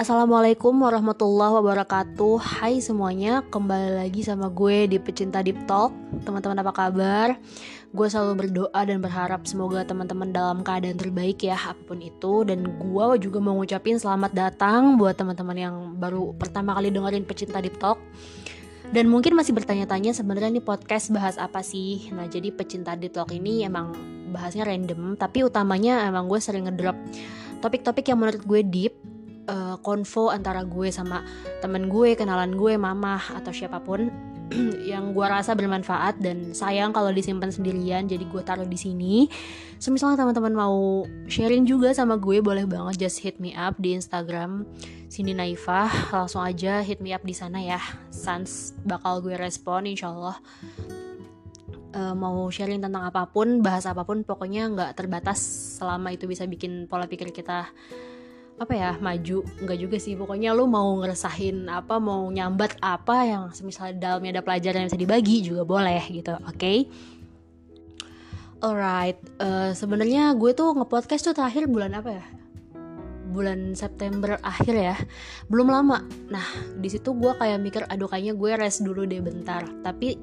Assalamualaikum warahmatullahi wabarakatuh Hai semuanya, kembali lagi sama gue di Pecinta Deep Talk Teman-teman apa kabar? Gue selalu berdoa dan berharap semoga teman-teman dalam keadaan terbaik ya Apa pun itu Dan gue juga mau ngucapin selamat datang buat teman-teman yang baru pertama kali dengerin Pecinta Deep Talk dan mungkin masih bertanya-tanya sebenarnya nih podcast bahas apa sih? Nah jadi pecinta Deep Talk ini emang bahasnya random, tapi utamanya emang gue sering ngedrop topik-topik yang menurut gue deep uh, konvo antara gue sama temen gue, kenalan gue, mama atau siapa pun yang gue rasa bermanfaat dan sayang kalau disimpan sendirian jadi gue taruh di sini. Semisalnya teman-teman mau sharing juga sama gue boleh banget just hit me up di Instagram Cindy Naifah langsung aja hit me up di sana ya. Sans bakal gue respon insyaallah. Uh, mau sharing tentang apa pun, bahas apa pun, pokoknya nggak terbatas selama itu bisa bikin pola pikir kita apa ya maju. Nggak juga sih. Pokoknya lu mau ngeresahin apa mau nyambat apa yang misalnya dalamnya ada pelajaran yang bisa dibagi juga boleh gitu oke? Okay? alright uh, sebenarnya gue tuh ngepodcast tuh terakhir bulan apa ya? Bulan September akhir ya. Belum lama. Nah di situ gue kayak mikir aduh kayaknya gue rest dulu deh bentar. Tapi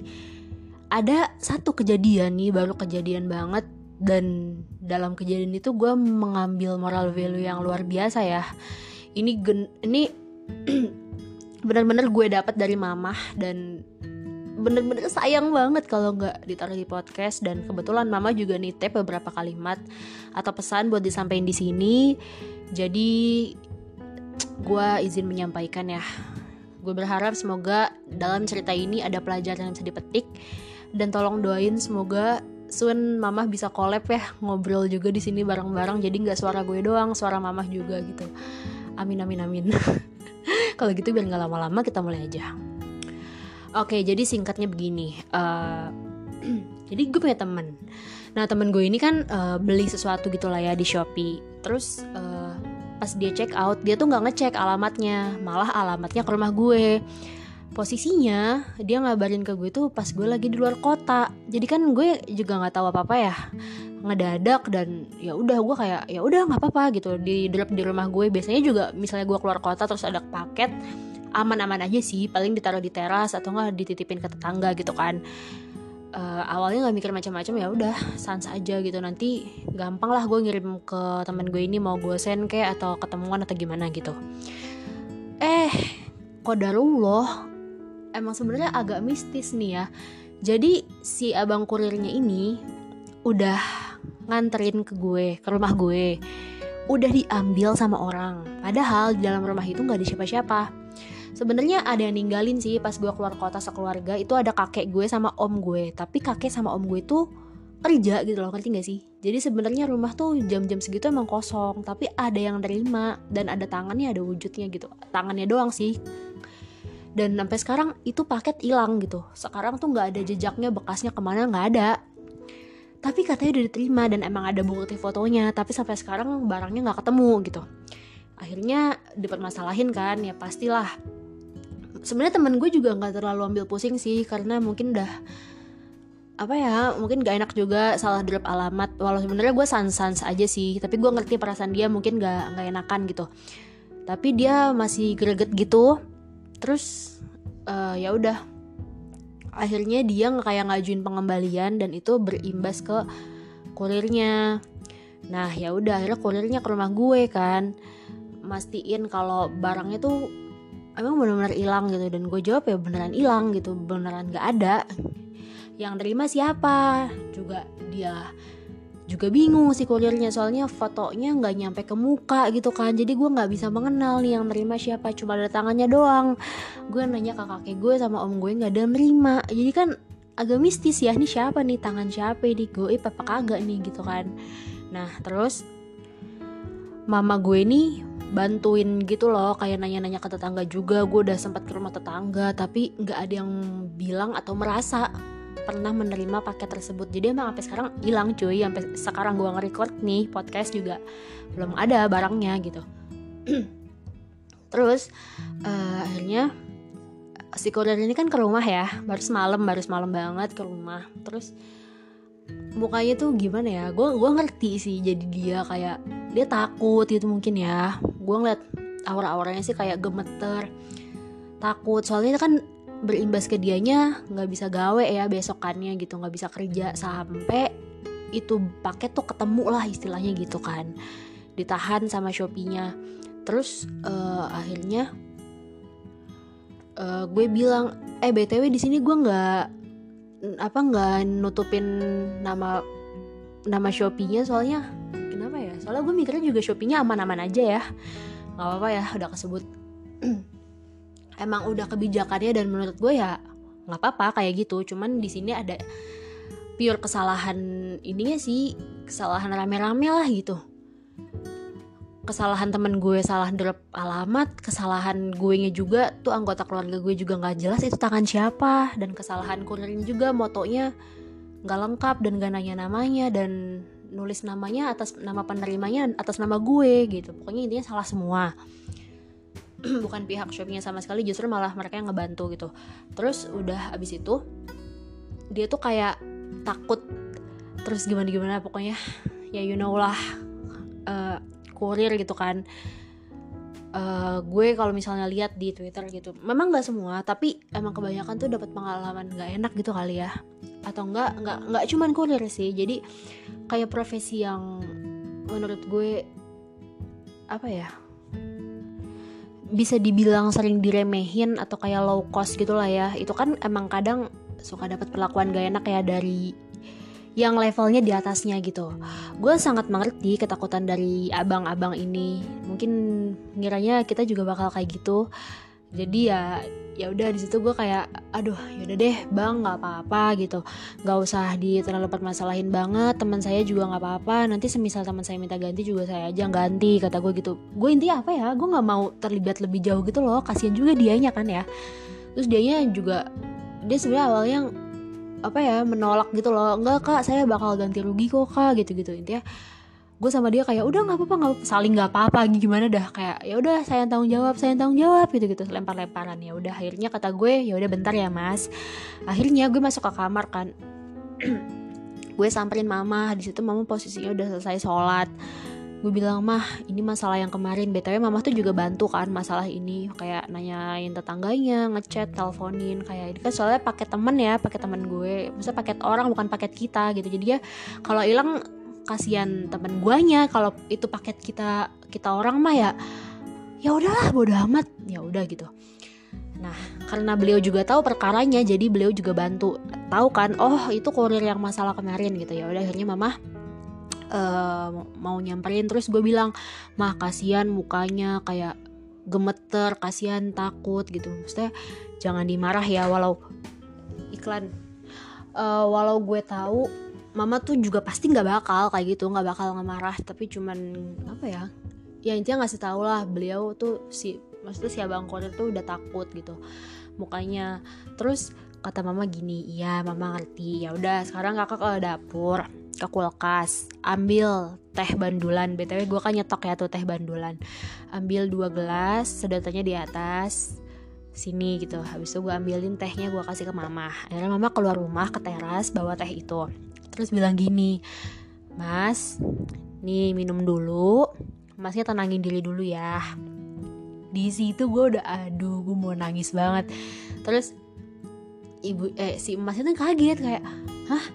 ada satu kejadian nih baru kejadian banget dan dalam kejadian itu gue mengambil moral value yang luar biasa ya. Ini gen ini benar-benar gue dapat dari mamah dan bener-bener sayang banget kalau nggak ditaruh di podcast. Dan kebetulan mama juga nitip beberapa kalimat atau pesan buat disampaikan di sini. Jadi gue izin menyampaikan ya. Gue berharap semoga dalam cerita ini ada pelajaran yang bisa dipetik. Dan tolong doain semoga soon mama bisa collab ya ngobrol juga di sini bareng-bareng. Jadi nggak suara gue doang suara mama juga gitu. Amin amin amin. Kalau gitu biar nggak lama-lama kita mulai aja. Oke jadi singkatnya begini uh, jadi gue punya temen. Nah temen gue ini kan uh, beli sesuatu gitulah ya di shopee. Terus uh, pas dia check out dia tuh nggak ngecek alamatnya. Malah alamatnya ke rumah gue posisinya dia ngabarin ke gue tuh pas gue lagi di luar kota. Jadi kan gue juga nggak tahu apa apa ya. Ngedadak dan ya udah gue kayak ya udah nggak apa-apa gitu. Di drop di rumah gue. Biasanya juga misalnya gue keluar kota terus ada paket aman-aman aja sih. Paling ditaruh di teras atau nggak dititipin ke tetangga gitu kan. Uh, awalnya nggak mikir macam-macam ya udah sans aja gitu. Nanti gampang lah gue ngirim ke temen gue ini mau gue send kayak atau ketemuan atau gimana gitu. Eh kodarullah emang sebenarnya agak mistis nih ya. Jadi si abang kurirnya ini udah nganterin ke gue ke rumah gue. Udah diambil sama orang. Padahal di dalam rumah itu nggak ada siapa-siapa. Sebenarnya ada yang ninggalin sih pas gue keluar kota sekeluarga. Itu ada kakek gue sama om gue. Tapi kakek sama om gue tuh kerja gitu loh ngerti gak sih? Jadi sebenarnya rumah tuh jam-jam segitu emang kosong. Tapi ada yang nerima dan ada tangannya ada wujudnya gitu. Tangannya doang sih dan sampai sekarang itu paket hilang gitu. Sekarang tuh nggak ada jejaknya bekasnya ke mana nggak ada. Tapi katanya udah diterima dan emang ada bukti fotonya. Tapi sampai sekarang barangnya nggak ketemu gitu. Akhirnya dipermasalahin kan ya pastilah. Sebenarnya temen gue juga nggak terlalu ambil pusing sih karena mungkin udah apa ya mungkin gak enak juga salah drop alamat. Walau sebenarnya gue sans sans aja sih tapi gue ngerti perasaan dia mungkin gak nggak enakan gitu. Tapi dia masih greget gitu terus uh, ya udah. Akhirnya dia kayak ngajuin pengembalian dan itu berimbas ke kurirnya. Nah ya udah akhirnya kurirnya ke rumah gue kan. Mastiin kalau barangnya tuh emang benar-benar hilang gitu. Dan gue jawab ya beneran hilang gitu beneran gak ada. Yang terima siapa? Juga dia juga bingung si kurirnya soalnya fotonya nggak nyampe ke muka gitu kan. Jadi gue nggak bisa mengenal nih yang nerima siapa cuma ada tangannya doang. Gue nanya ke kakek gue sama om gue nggak ada nerima. Jadi kan agak mistis ya ini siapa nih? Tangan siapa ini? Gue apa kagak nih? Gitu kan. Nah terus mama gue nih bantuin gitu loh kayak nanya-nanya ke tetangga juga. Gue udah sempat ke rumah tetangga tapi nggak ada yang bilang atau merasa pernah menerima paket tersebut. Jadi emang sampai sekarang hilang cuy. Sampai sekarang gue nge-record nih podcast juga belum ada barangnya gitu. Terus uh, akhirnya si kurir ini kan ke rumah ya. Baru semalam baru semalam banget ke rumah. Terus mukanya tuh gimana ya? Gue gue ngerti sih jadi dia kayak dia takut gitu mungkin ya. Gue ngeliat aura-auranya sih kayak gemeter takut. Soalnya kan berimbas ke dianya nggak bisa gawe ya besokannya gitu nggak bisa kerja sampai itu paket tuh ketemu lah istilahnya gitu kan. Ditahan sama Shopee-nya. Terus uh, akhirnya uh, gue bilang eh btw di sini gue nggak apa nggak nutupin nama nama Shopee-nya soalnya. Kenapa ya? Soalnya gue mikirnya juga Shopee-nya aman-aman aja ya. Nggak apa-apa ya udah kesebut emang udah kebijakannya dan menurut gue ya nggak apa-apa kayak gitu. Cuman di sini ada pure kesalahan ininya sih kesalahan rame-rame lah gitu. Kesalahan temen gue salah drop alamat kesalahan gue nya juga tuh anggota keluarga gue juga nggak jelas itu tangan siapa dan kesalahan kurirnya juga motonya nggak lengkap dan gak nanya namanya dan nulis namanya atas nama penerimanya atas nama gue gitu. Pokoknya intinya salah semua bukan pihak Shopee-nya sama sekali justru malah mereka yang ngebantu gitu. Terus udah abis itu dia tuh kayak takut terus gimana gimana pokoknya ya you know lah uh, kurir gitu kan. Uh, gue kalau misalnya lihat di Twitter gitu memang nggak semua tapi emang kebanyakan tuh dapat pengalaman nggak enak gitu kali ya. Atau enggak nggak nggak cuman kurir sih jadi kayak profesi yang menurut gue apa ya bisa dibilang sering diremehin atau kayak low cost gitu lah ya. Itu kan emang kadang suka dapat perlakuan gak enak ya dari yang levelnya di atasnya gitu. Gue sangat mengerti ketakutan dari abang-abang ini. Mungkin ngiranya kita juga bakal kayak gitu jadi ya ya udah di situ gue kayak aduh yaudah deh bang nggak apa-apa gitu. Nggak usah di terlalu masalahin banget teman saya juga nggak apa-apa. Nanti semisal teman saya minta ganti juga saya aja ganti kata gue gitu. Gue intinya apa ya gue nggak mau terlibat lebih jauh gitu loh. Kasian juga dianya kan ya. Terus dianya juga dia sebenarnya awalnya apa ya menolak gitu loh. Enggak kak saya bakal ganti rugi kok kak gitu gitu intinya gue sama dia kayak udah nggak apa-apa nggak saling nggak apa-apa gimana dah? Kayak ya udah saya tanggung jawab saya tanggung jawab gitu gitu lempar lemparan ya udah akhirnya kata gue ya udah bentar ya mas. Akhirnya gue masuk ke kamar kan. Gue samperin mama di situ mama posisinya udah selesai sholat. Gue bilang mah ini masalah yang kemarin. Btw mama tuh juga bantu kan masalah ini kayak nanyain tetangganya ngechat teleponin kayak ini kan soalnya paket temen ya paket temen gue. Maksudnya paket orang bukan paket kita gitu. Jadi ya kalau hilang kasihan temen guanya kalau itu paket kita kita orang mah ya ya udahlah bodo amat ya udah gitu. Nah karena beliau juga tahu perkaranya jadi beliau juga bantu. Tahu kan oh itu kurir yang masalah kemarin gitu. Ya udah akhirnya mama uh, mau nyamperin. Terus gue bilang mah kasihan mukanya kayak gemeter kasihan takut gitu. Maksudnya jangan dimarah ya walau iklan. Uh, walau gue tahu mama tuh juga pasti nggak bakal kayak gitu nggak bakal ngemarah tapi cuman apa ya ya intinya ngasih tau lah beliau tuh si maksudnya si abang korir tuh udah takut gitu mukanya. Terus kata mama gini iya mama ngerti ya udah sekarang kakak ke dapur ke kulkas ambil teh bandulan. Btw gue kan nyetok ya tuh teh bandulan. Ambil dua gelas sedotannya di atas sini gitu. Habis itu gue ambilin tehnya gue kasih ke mama. Akhirnya mama keluar rumah ke teras bawa teh itu terus bilang gini mas nih minum dulu. Masnya tenangin diri dulu ya. Di situ gue udah aduh gue mau nangis banget. Terus ibu eh si emasnya tuh kaget kayak hah?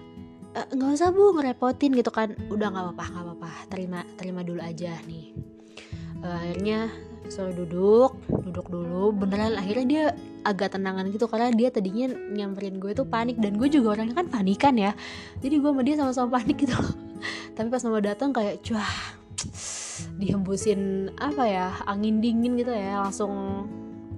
Eh, nggak usah bu ngerepotin gitu kan. Udah nggak apa-apa nggak apa-apa. Terima terima dulu aja nih. Uh, akhirnya suruh duduk duduk dulu. Beneran akhirnya dia agak tenangan gitu karena dia tadinya nyamperin gue tuh panik dan gue juga orangnya kan panikan ya. Jadi gue sama dia sama-sama panik gitu. Loh tapi pas mama datang kayak cuah dihembusin apa ya angin dingin gitu ya. Langsung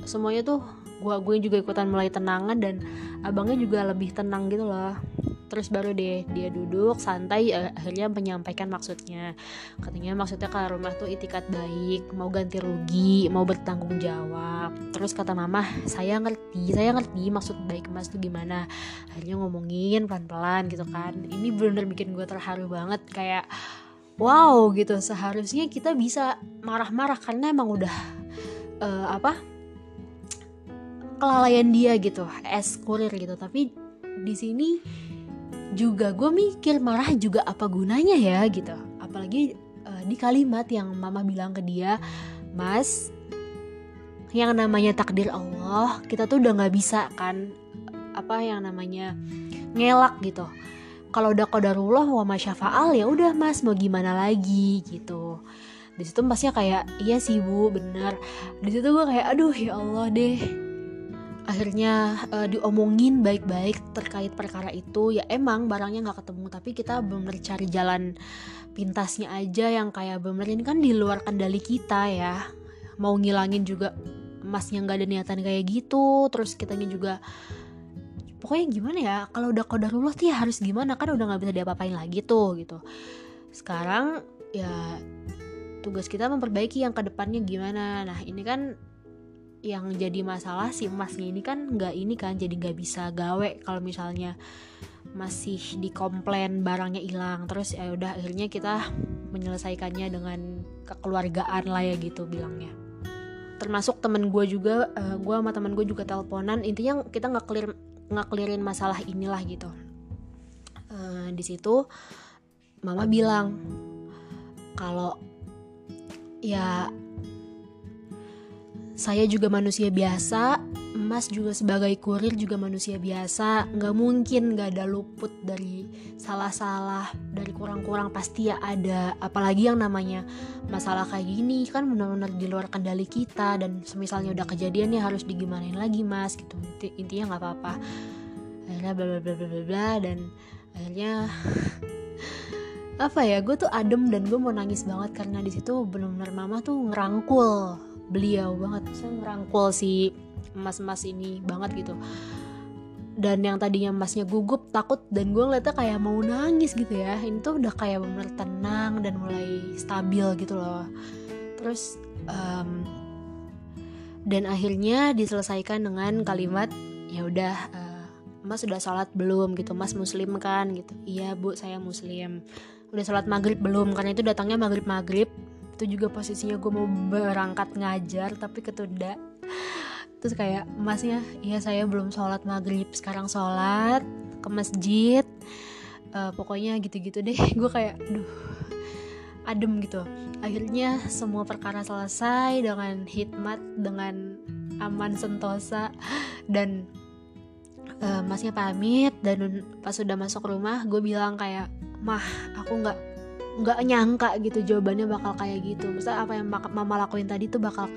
semuanya tuh gue gue juga ikutan mulai tenangan dan abangnya juga lebih tenang gitu loh terus baru deh dia duduk santai eh, akhirnya menyampaikan maksudnya. Katanya maksudnya ke rumah tuh itikat baik mau ganti rugi mau bertanggung jawab. Terus kata mama saya ngerti saya ngerti maksud baik mas tuh gimana. Akhirnya ngomongin pelan-pelan gitu kan. Ini bener-bener bikin gue terharu banget kayak wow gitu. Seharusnya kita bisa marah-marah karena emang udah uh, apa kelalaian dia gitu es kurir gitu. Tapi di sini juga gue mikir marah juga apa gunanya ya gitu. Apalagi uh, di kalimat yang mama bilang ke dia mas yang namanya takdir Allah kita tuh udah nggak bisa kan apa yang namanya ngelak gitu. Kalau udah kodarullah wa masyafaal ya udah mas mau gimana lagi? Gitu. Di situ masnya kayak iya sih bu bener di situ gue kayak aduh ya Allah deh akhirnya uh, diomongin baik-baik terkait perkara itu ya emang barangnya nggak ketemu tapi kita belum cari jalan pintasnya aja yang kayak bener ini kan di luar kendali kita ya. Mau ngilangin juga emasnya nggak ada niatan kayak gitu terus kitanya juga pokoknya gimana ya kalau udah kodarullah tuh ya harus gimana kan udah nggak bisa diapa-apain lagi tuh gitu. Sekarang ya tugas kita memperbaiki yang ke depannya gimana. Nah ini kan yang jadi masalah si emasnya ini kan nggak ini kan jadi nggak bisa gawe kalau misalnya masih dikomplain barangnya hilang. Terus ya udah akhirnya kita menyelesaikannya dengan kekeluargaan lah ya gitu bilangnya. Termasuk temen gue juga uh, gue sama temen gue juga teleponan. Intinya kita nggak clear nggak clearin masalah inilah gitu. Uh, di situ mama bilang kalau ya saya juga manusia biasa, Mas juga sebagai kurir juga manusia biasa, nggak mungkin nggak ada luput dari salah-salah, dari kurang-kurang pasti ya ada. Apalagi yang namanya masalah kayak gini kan benar-benar di luar kendali kita dan semisalnya udah kejadian ya harus digimanain lagi mas gitu. Intinya nggak apa-apa. Akhirnya bla bla bla bla bla bla dan akhirnya apa ya gue tuh adem dan gue mau nangis banget karena di situ benar-benar mama tuh ngerangkul beliau banget. Saya ngerangkul si emas-emas ini banget gitu. Dan yang tadinya emasnya gugup takut dan gue ngeliatnya kayak mau nangis gitu ya. Ini tuh udah kayak bener tenang dan mulai stabil gitu loh. Terus um, dan akhirnya diselesaikan dengan kalimat ya udah uh, mas sudah sholat belum? Gitu. Mas muslim kan? Gitu. Iya bu saya muslim. Udah sholat maghrib belum? Karena itu datangnya maghrib maghrib itu juga posisinya gue mau berangkat ngajar tapi ketunda. Terus kayak masnya iya saya belum sholat maghrib sekarang sholat ke masjid. Uh, pokoknya gitu-gitu deh. Gue kayak duh adem gitu. Akhirnya semua perkara selesai dengan hikmat dengan aman sentosa dan uh, masnya pamit. Dan pas sudah masuk rumah gue bilang kayak mah aku nggak nggak nyangka gitu jawabannya bakal kayak gitu. Maksudnya apa yang mama lakuin tadi tuh bakal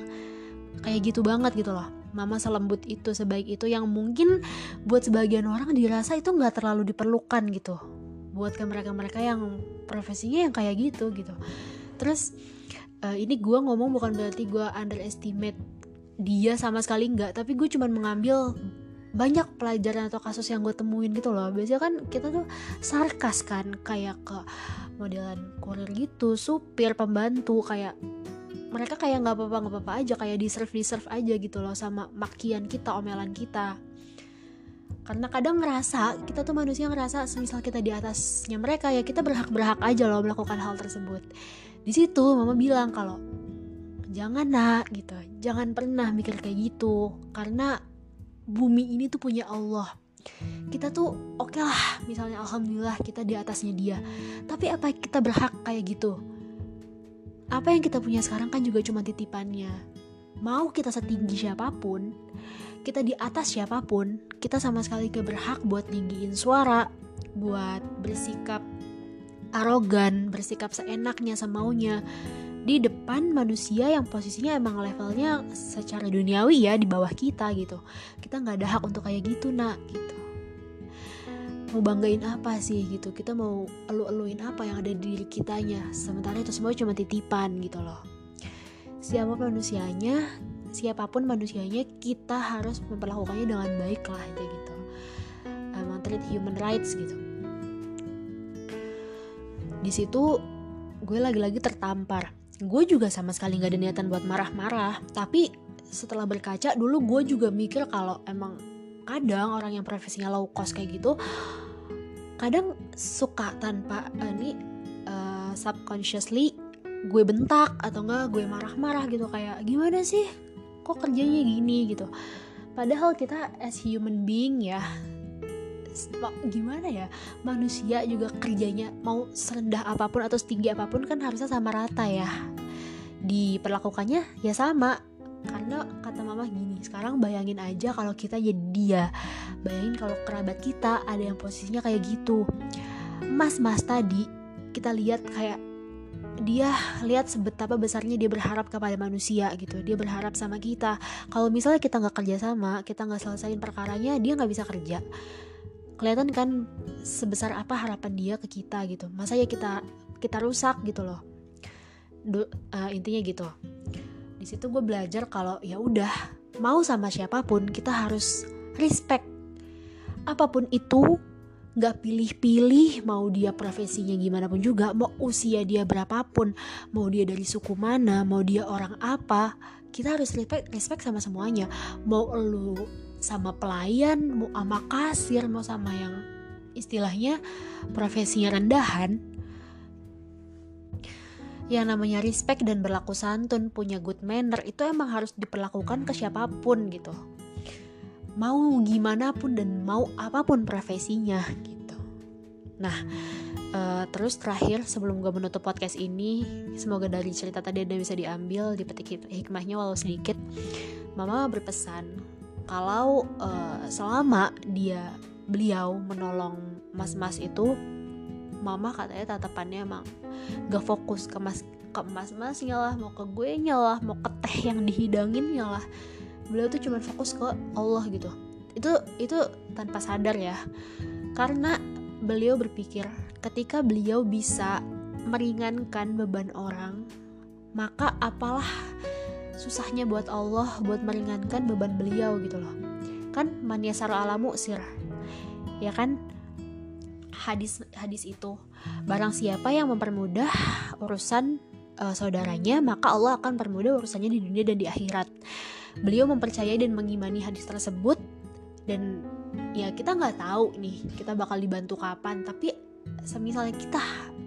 kayak gitu banget gitu loh. Mama selembut itu sebaik itu yang mungkin buat sebagian orang dirasa itu nggak terlalu diperlukan gitu. Buat ke mereka-mereka yang profesinya yang kayak gitu gitu. Terus uh, ini gue ngomong bukan berarti gue underestimate dia sama sekali nggak tapi gue cuma mengambil banyak pelajaran atau kasus yang gue temuin gitu loh. Biasanya kan kita tuh sarkas kan kayak ke modelan kurir gitu supir pembantu kayak mereka kayak nggak apa-apa nggak apa-apa aja kayak di serve di serve aja gitu loh sama makian kita omelan kita. Karena kadang ngerasa kita tuh manusia ngerasa semisal kita di atasnya mereka ya kita berhak berhak aja loh melakukan hal tersebut. Di situ mama bilang kalau jangan nak gitu. Jangan pernah mikir kayak gitu. Karena bumi ini tuh punya Allah. Kita tuh oke okay lah misalnya alhamdulillah kita di atasnya dia. Tapi apa kita berhak kayak gitu? Apa yang kita punya sekarang kan juga cuma titipannya. Mau kita setinggi siapa pun kita di atas siapa pun kita sama sekali gak berhak buat tinggiin suara buat bersikap arogan bersikap seenaknya semaunya di depan manusia yang posisinya emang levelnya secara duniawi ya di bawah kita gitu. Kita nggak ada hak untuk kayak gitu nak gitu. Mau banggain apa sih gitu? Kita mau elu-eluin apa yang ada di diri kitanya. Sementara itu semua cuma titipan gitu loh. Siapa manusianya siapa pun manusianya kita harus memperlakukannya dengan baik lah aja gitu. Emang treat human rights gitu. Di situ gue lagi-lagi tertampar gue juga sama sekali gak ada niatan buat marah-marah. Tapi setelah berkaca dulu gue juga mikir kalau emang kadang orang yang profesinya low cost kayak gitu kadang suka tanpa uh, ini uh, subconsciously gue bentak atau enggak gue marah-marah gitu. Kayak gimana sih? Kok kerjanya gini? gitu. Padahal kita as human being ya gimana ya? Manusia juga kerjanya mau serendah apa pun atau setinggi apa pun kan harusnya sama rata ya. Diperlakukannya ya sama. Karena kata mama gini sekarang bayangin aja kalau kita jadi dia. Bayangin kalau kerabat kita ada yang posisinya kayak gitu. Mas mas tadi kita lihat kayak dia lihat sebetapa besarnya dia berharap kepada manusia gitu. Dia berharap sama kita. Kalau misalnya kita nggak kerja sama kita nggak selesaiin perkaranya dia nggak bisa kerja kelihatan kan sebesar apa harapan dia ke kita gitu. Masa ya kita kita rusak gitu loh. Du, uh, intinya gitu. Di situ gue belajar kalau ya udah mau sama siapa pun kita harus respect. Apa pun itu nggak pilih-pilih mau dia profesinya gimana pun juga mau usia dia berapapun mau dia dari suku mana mau dia orang apa kita harus respect respect sama semuanya. Mau lu sama pelayan mau sama kasir mau sama yang istilahnya profesinya rendahan. Yang namanya respect dan berlaku santun punya good manner itu emang harus diperlakukan ke siapa pun gitu. Mau gimana pun dan mau apa pun profesinya gitu. Nah uh, terus terakhir sebelum gue menutup podcast ini semoga dari cerita tadi ada bisa diambil dipetik hikmahnya walau sedikit. Mama berpesan kalau uh, selama dia beliau menolong mas-mas itu mama katanya tatapannya emang gak fokus ke mas ke mas-masnya lah mau ke gue nya lah mau ke teh yang dihidangin lah. Beliau tuh cuma fokus ke Allah gitu. Itu itu tanpa sadar ya. Karena beliau berpikir ketika beliau bisa meringankan beban orang maka apalah susahnya buat Allah buat meringankan beban beliau gitu loh. Kan maniasar alamu sir ya kan? Hadis hadis itu. Barang siapa yang mempermudah urusan uh, saudaranya maka Allah akan permudah urusannya di dunia dan di akhirat. Beliau mempercayai dan mengimani hadis tersebut dan ya kita nggak tahu nih kita bakal dibantu kapan tapi semisalnya kita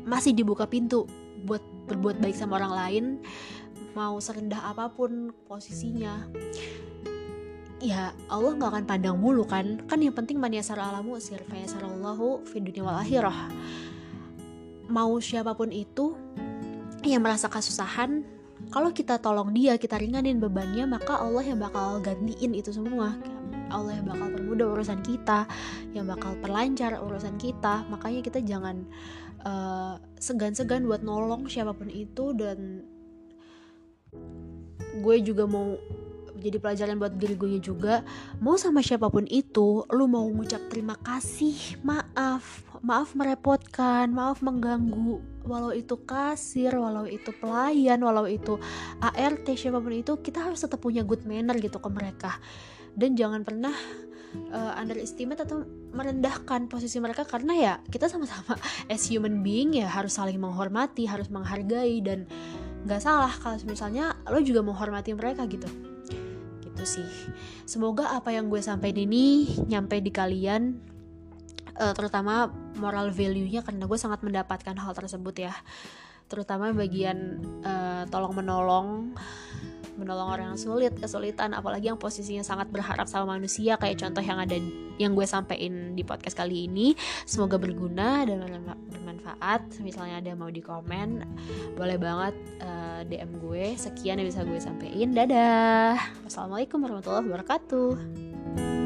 masih dibuka pintu buat berbuat baik sama orang lain mau serendah apa pun posisinya. Ya Allah nggak akan pandang mulu kan? Kan yang penting man yasar alamu sir fayasarallahu fi dunia wal akhirah. Mau siapa pun itu yang merasa kesusahan kalau kita tolong dia kita ringanin bebannya maka Allah yang bakal gantiin itu semua. Allah yang bakal permudah urusan kita yang bakal perlancar urusan kita. Makanya kita jangan uh, segan-segan buat nolong siapa pun itu dan gue juga mau jadi pelajaran buat diri gue juga. Mau sama siapa pun itu lu mau ngucap terima kasih maaf maaf merepotkan maaf mengganggu. Walau itu kasir walau itu pelayan walau itu ART siapa pun itu kita harus tetap punya good manner gitu ke mereka. Dan jangan pernah uh, underestimate atau merendahkan posisi mereka karena ya kita sama-sama as human being ya harus saling menghormati harus menghargai dan nggak salah kalau misalnya lo juga menghormati mereka gitu. Gitu sih. Semoga apa yang gue sampaikan ini nyampe di kalian uh, terutama moral value-nya karena gue sangat mendapatkan hal tersebut ya. Terutama bagian uh, tolong menolong menolong orang yang sulit kesulitan apalagi yang posisinya sangat berharap sama manusia kayak contoh yang ada yang gue sampaikan di podcast kali ini. Semoga berguna dan bermanfaat. Misalnya ada yang mau di komen boleh banget uh, eh, DM gue. Sekian yang bisa gue sampaikan dadah. Wassalamualaikum warahmatullahi wabarakatuh